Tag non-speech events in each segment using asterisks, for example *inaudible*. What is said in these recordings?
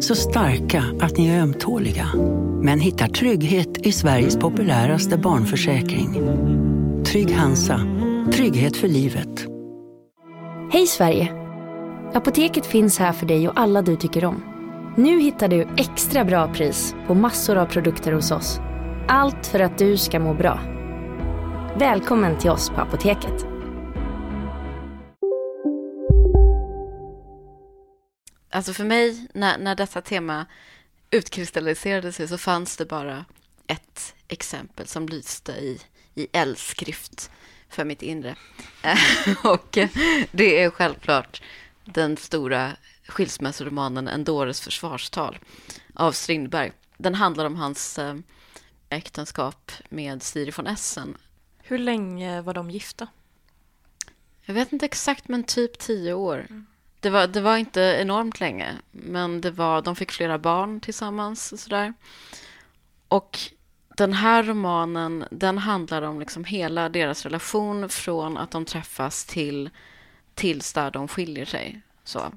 Så starka att ni är ömtåliga. Men hittar trygghet i Sveriges populäraste barnförsäkring. Trygg Hansa. Trygghet för livet. Hej Sverige! Apoteket finns här för dig och alla du tycker om. Nu hittar du extra bra pris på massor av produkter hos oss. Allt för att du ska må bra. Välkommen till oss på Apoteket. Alltså för mig, när, när detta tema utkristalliserade sig så fanns det bara ett exempel som lyste i, i eldskrift för mitt inre. *laughs* och det är självklart den stora skilsmässoromanen En dåres försvarstal av Strindberg. Den handlar om hans eh, äktenskap med Siri von Essen. Hur länge var de gifta? Jag vet inte exakt, men typ tio år. Det, var, det var inte enormt länge, men det var, de fick flera barn tillsammans. Och, sådär. och den här romanen den handlar om liksom hela deras relation från att de träffas till tills där de skiljer sig. Så.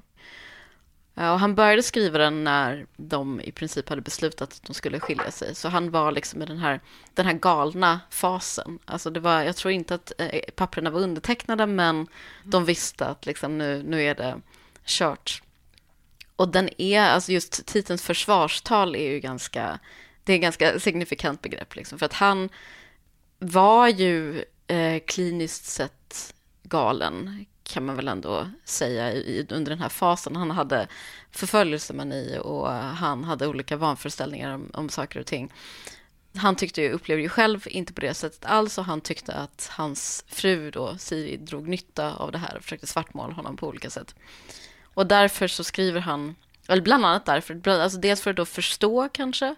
Och han började skriva den när de i princip hade beslutat att de skulle skilja sig. Så han var liksom i den här, den här galna fasen. Alltså det var, jag tror inte att eh, papperna var undertecknade, men de visste att liksom nu, nu är det kört. Och den är, alltså just titelns försvarstal är ju ganska, det är ett ganska signifikant begrepp. Liksom, för att han var ju eh, kliniskt sett galen, kan man väl ändå säga, i, under den här fasen. Han hade förföljelsemani och han hade olika vanföreställningar om, om saker och ting. Han tyckte ju, upplevde ju själv inte på det sättet alls och han tyckte att hans fru då, Siri, drog nytta av det här och försökte svartmåla honom på olika sätt. Och därför så skriver han, eller bland annat därför, alltså dels för att då förstå kanske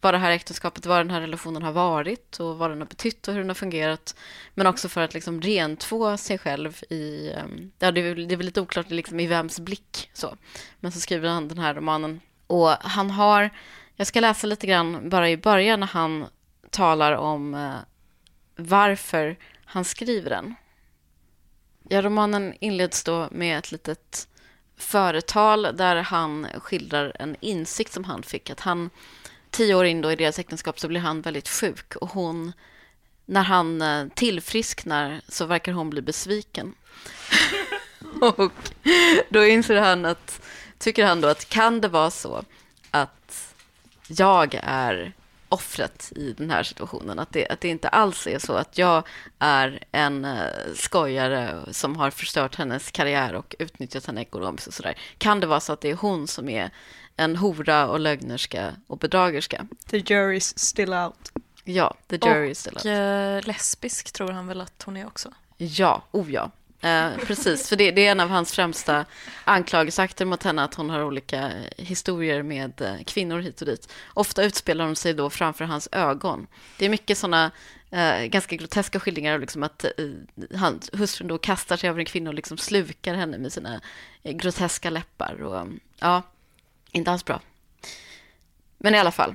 vad det här äktenskapet, vad den här relationen har varit och vad den har betytt och hur den har fungerat. Men också för att liksom rentvå sig själv i, ehm, ja det är, det är väl lite oklart liksom i vems blick så. Men så skriver han den här romanen. Och han har, jag ska läsa lite grann bara i början när han talar om eh, varför han skriver den. Ja, romanen inleds då med ett litet företal där han skildrar en insikt som han fick. Att han tio år in då i deras äktenskap så blir han väldigt sjuk och hon, när han eh, tillfrisknar så verkar hon bli besviken. *laughs* och då inser han att, tycker han då att kan det vara så att jag är offret i den här situationen. Att det, att det inte alls är så att jag är en eh, skojare som har förstört hennes karriär och utnyttjat henne ekonomiskt och sådär. Kan det vara så att det är hon som är en hora och lögnerska och bedragerska. The jury's still out. Ja, the jury is still out. Och eh, lesbisk tror han väl att hon är också? Ja, oh ja. Eh, precis, för det, det, är en av hans främsta anklagelseakter mot henne att hon har olika historier med eh, kvinnor hit och dit. Ofta utspelar de sig då framför hans ögon. Det är mycket sådana eh, ganska groteska skildringar av liksom att eh, han, hustrun då kastar sig över en kvinna och liksom slukar henne med sina eh, groteska läppar. Och, ja, inte alls bra. Men i alla fall,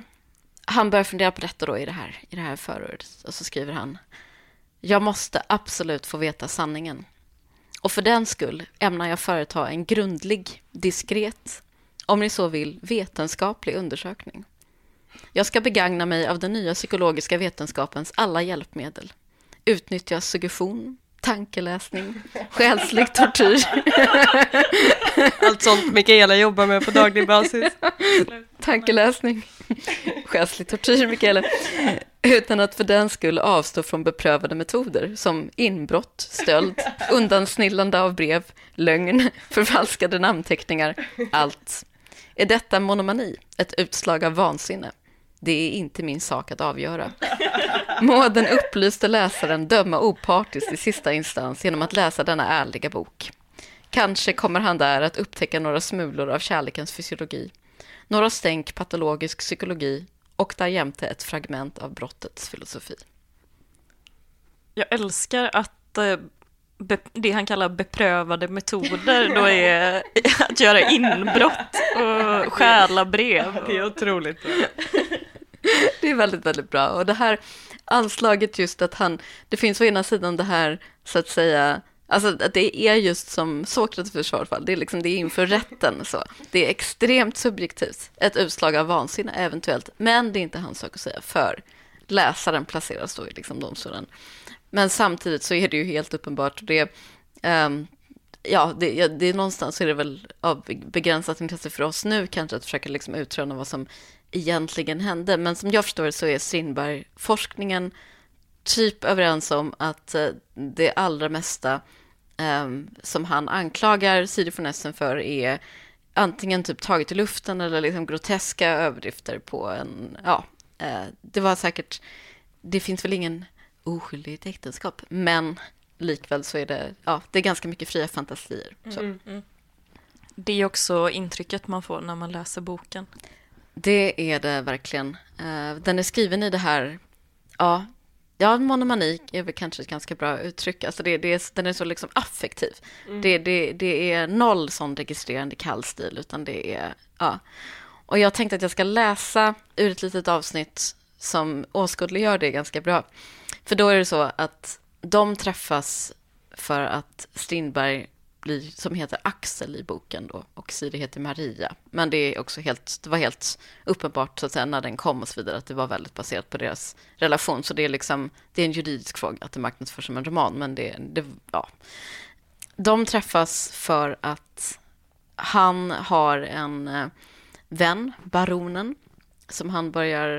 han börjar fundera på detta då i det här, i det här förordet. Och så skriver han, jag måste absolut få veta sanningen. Och för den skull ämnar jag företa en grundlig, diskret, om ni så vill, vetenskaplig undersökning. Jag ska begagna mig av den nya psykologiska vetenskapens alla hjälpmedel. Utnyttja suggestion, tankeläsning, själslig tortyr. *laughs* Allt sånt Mikaela jobbar med på daglig basis. tankeläsning, själslig tortyr, Mikaela. Utan att för den skull avstå från beprövade metoder som inbrott, stöld, undansnillande av brev, lögn, förfalskade namnteckningar, allt. Är detta monomani, ett utslag av vansinne? Det är inte min sak att avgöra. Må den upplyste läsaren döma opartiskt i sista instans genom att läsa denna ärliga bok. Kanske kommer han där att upptäcka några smulor av kärlekens fysiologi, några stänk patologisk psykologi och därjämte ett fragment av brottets filosofi. Jag älskar att eh, det han kallar beprövade metoder då är att göra inbrott och stjäla brev. Det är otroligt bra. *laughs* Det är väldigt, väldigt bra. Och det här anslaget just att han, det finns å ena sidan det här så att säga, alltså att det är just som Sokrates försvarfall, det är liksom det är inför rätten så. Det är extremt subjektivt, ett utslag av vansinne eventuellt, men det är inte hans sak att säga för läsaren placeras då i liksom domstolen. Men samtidigt så är det ju helt uppenbart, det, um, ja, det, det är någonstans är det väl av begränsat intresse för oss nu kanske att försöka liksom utröna vad som egentligen hände. Men som jag förstår så är Strindberg-forskningen typ överens om att eh, det allra mesta eh, som han anklagar Siri von Essen för är antingen typ taget i luften eller liksom groteska överdrifter på en, ja, eh, det var säkert, det finns väl ingen oskyldig i ett äktenskap, men likväl så är det, ja, det är ganska mycket fria fantasier. Mm, mm. Det är också intrycket man får när man läser boken. Det är det verkligen. Uh, den är skriven i det här, ja, ja monomani är väl kanske ett ganska bra uttryck. Alltså det, det är, den är så liksom affektiv. Mm. Det, det, det är noll sån registrerande kallstil, utan det är, ja. Och jag tänkte att jag ska läsa ur ett litet avsnitt som åskådliggör det ganska bra. För då är det så att de träffas för att Strindberg blir, som heter Axel i boken då, och Siri heter Maria. Men det, är också helt, det var helt uppenbart så att säga, när den kom och så vidare att det var väldigt baserat på deras relation. Så det är, liksom, det är en juridisk fråga att det marknadsförs som en roman, men det, det, ja. De träffas för att han har en eh, vän, baronen, som han börjar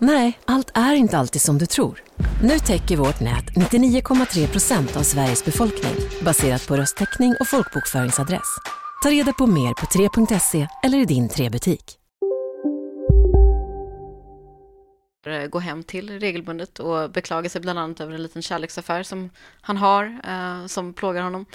Nej, allt är inte alltid som du tror. Nu täcker vårt nät 99,3 procent av Sveriges befolkning baserat på röstteckning och folkbokföringsadress. Ta reda på mer på 3.se eller i din 3-butik. Eh, gå hem till regelbundet och beklaga sig bland annat över en liten kärleksaffär som han har, eh, som plågar honom.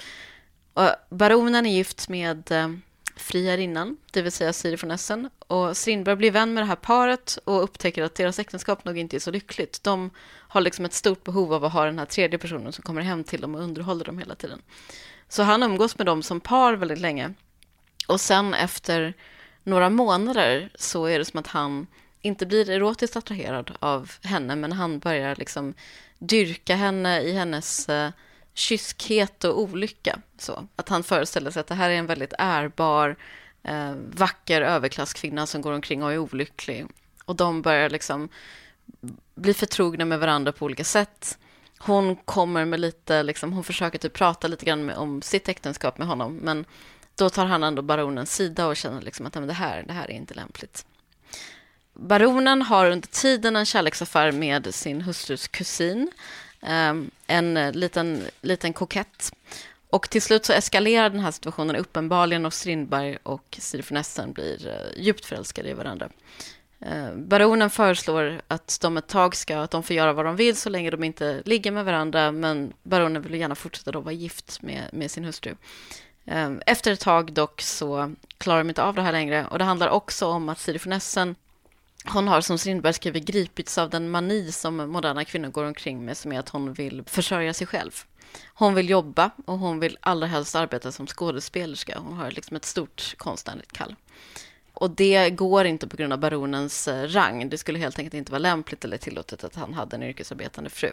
Och baronen är gift med eh, friarinnan, det vill säga Siri från Essen. Och Strindberg blir vän med det här paret och upptäcker att deras äktenskap nog inte är så lyckligt. De har liksom ett stort behov av att ha den här tredje personen som kommer hem till dem och underhåller dem hela tiden. Så han umgås med dem som par väldigt länge. Och sen efter några månader så är det som att han inte blir erotiskt attraherad av henne, men han börjar liksom dyrka henne i hennes eh, kyskhet och olycka. Så, att han föreställer sig att det här är en väldigt ärbar, eh, vacker överklasskvinna som går omkring och är olycklig. Och de börjar liksom bli förtrogna med varandra på olika sätt. Hon kommer med lite, liksom, hon försöker typ prata lite grann med, om sitt äktenskap med honom, men då tar han ändå baronens sida och känner liksom att det, här, det här är inte lämpligt. Baronen har under tiden en kärleksaffär med sin hustrus kusin Ehm, en eh, liten, liten kokett. Och till slut så eskalerar den här situationen uppenbarligen och Strindberg och Siri von Essen blir eh, djupt förälskade i varandra. Ehm, baronen föreslår att de ett tag ska, att de får göra vad de vill så länge de inte ligger med varandra, men baronen vill gärna fortsätta då vara gift med, med sin hustru. Ehm, efter ett tag dock så klarar de inte av det här längre och det handlar också om att Siri von Essen hon har som Strindberg skriver gripits av den mani som moderna kvinnor går omkring med som är att hon vill försörja sig själv. Hon vill jobba och hon vill allra helst arbeta som skådespelerska. Hon har liksom ett stort konstnärligt kall. Och det går inte på grund av baronens eh, rang. Det skulle helt enkelt inte vara lämpligt eller tillåtet att han hade en yrkesarbetande fru.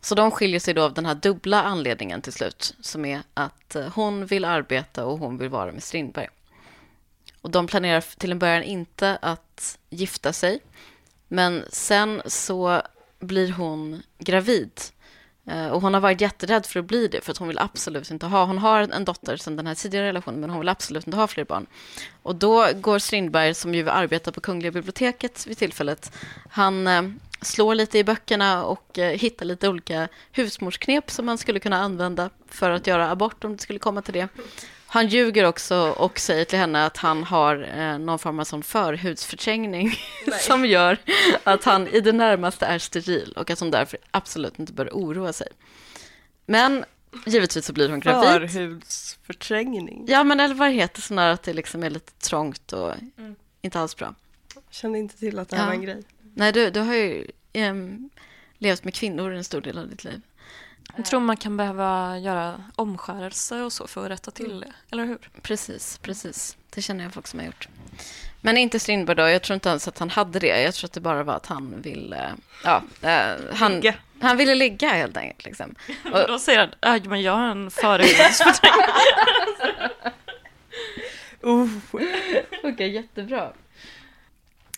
Så de skiljer sig då av den här dubbla anledningen till slut, som är att eh, hon vill arbeta och hon vill vara med Strindberg. Och de planerar till en början inte att gifta sig. Men sen så blir hon gravid. Eh, och hon har varit jätterädd för att bli det, för att hon vill absolut inte ha... Hon har en dotter sedan den här tidigare relationen, men hon vill absolut inte ha fler barn. Och då går Strindberg, som ju arbetar på Kungliga biblioteket vid tillfället, han eh, slår lite i böckerna och eh, hittar lite olika husmorsknep som man skulle kunna använda för att göra abort om det skulle komma till det. Han ljuger också och säger till henne att han har eh, någon form av sån förhudsförträngning *laughs* som gör att han i det närmaste är steril och att hon därför absolut inte bör oroa sig. Men givetvis så blir hon gravid. Förhudsförträngning? Ja, men eller vad heter, sån där att det liksom är lite trångt och mm. inte alls bra. Jag kände inte till att det här ja. var en grej. Nej, du, du har ju um, levt med kvinnor en stor del av ditt liv. Jag tror man kan behöva göra omskärelse och så för att rätta till det, eller hur? Precis, precis. Det känner jag folk som har gjort. Men inte Strindberg då. Jag tror inte ens att han hade det. Jag tror att det bara var att han ville... Ja, uh, han, ligga. han ville ligga helt enkelt. Liksom. *laughs* Och, då säger han, men jag har en förhudsförträngning. uh. *laughs* Okej, okay, jättebra.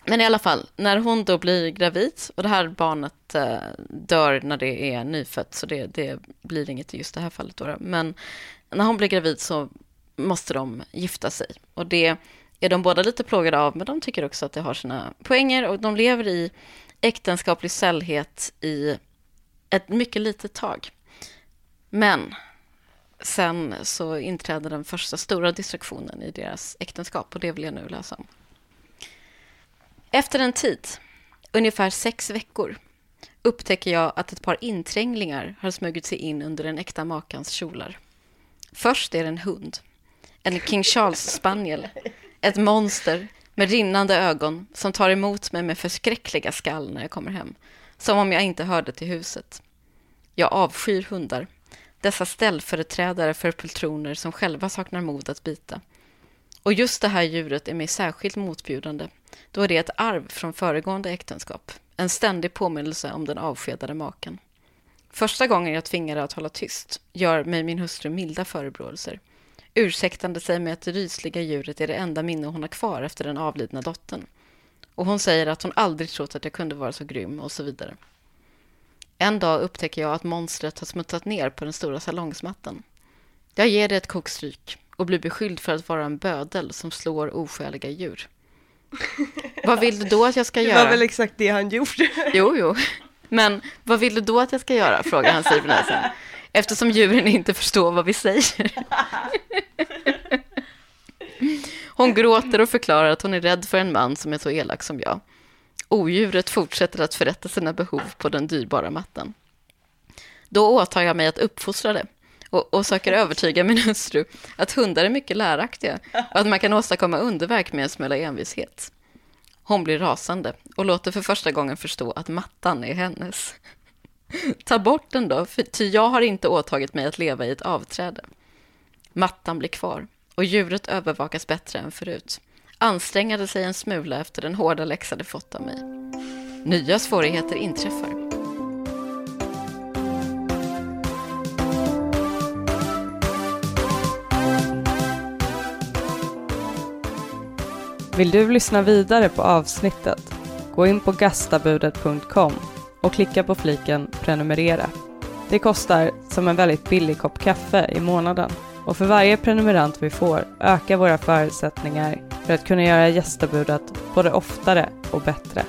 Men i alla fall, när hon då blir gravid och det här barnet eh, dör när det är nyfött, så det, det blir inget i just det här fallet. Då, Men när hon blir gravid så måste de gifta sig. Och det är de båda lite plågade av, men de tycker också att det har sina poänger och de lever i äktenskaplig sällhet i ett mycket litet tag. Men sen så inträder den första stora distraktionen i deras äktenskap och det vill jag nu läsa om. Efter en tid, ungefär sex veckor, upptäcker jag att ett par intränglingar har smugit sig in under den äkta makans kjolar. Först är det en hund, en King Charles spaniel, ett monster med rinnande ögon som tar emot mig med förskräckliga skall när jag kommer hem, som om jag inte hörde till huset. Jag avskyr hundar, dessa ställföreträdare för pultroner som själva saknar mod att bita. Och just det här djuret är mig särskilt motbjudande då är det ett arv från föregående äktenskap. En ständig påminnelse om den avskedade maken. Första gången jag tvingar att hålla tyst gör mig min hustru milda förebråelser. Ursäktande sig med att det rysliga djuret är det enda minne hon har kvar efter den avlidna dottern. Och hon säger att hon aldrig trott att jag kunde vara så grym och så vidare. En dag upptäcker jag att monstret har smutsat ner på den stora salongsmattan. Jag ger det ett kokstryk och blir beskylld för att vara en bödel som slår oskäliga djur. Vad vill du då att jag ska göra? Det var väl exakt det han gjorde. Jo, jo. Men vad vill du då att jag ska göra? Frågar han Sivnäsen. Eftersom djuren inte förstår vad vi säger. Hon gråter och förklarar att hon är rädd för en man som är så elak som jag. Odjuret fortsätter att förrätta sina behov på den dyrbara mattan. Då åtar jag mig att uppfostra det och, och söker övertyga min hustru att hundar är mycket läraktiga och att man kan åstadkomma underverk med en smälla envishet. Hon blir rasande och låter för första gången förstå att mattan är hennes. *laughs* Ta bort den då, för ty jag har inte åtagit mig att leva i ett avträde. Mattan blir kvar och djuret övervakas bättre än förut. Ansträngade sig en smula efter den hårda läxa det fått av mig. Nya svårigheter inträffar. Vill du lyssna vidare på avsnittet? Gå in på gastabudet.com och klicka på fliken prenumerera. Det kostar som en väldigt billig kopp kaffe i månaden och för varje prenumerant vi får ökar våra förutsättningar för att kunna göra gästabudet både oftare och bättre.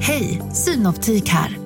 Hej, Synoptik här.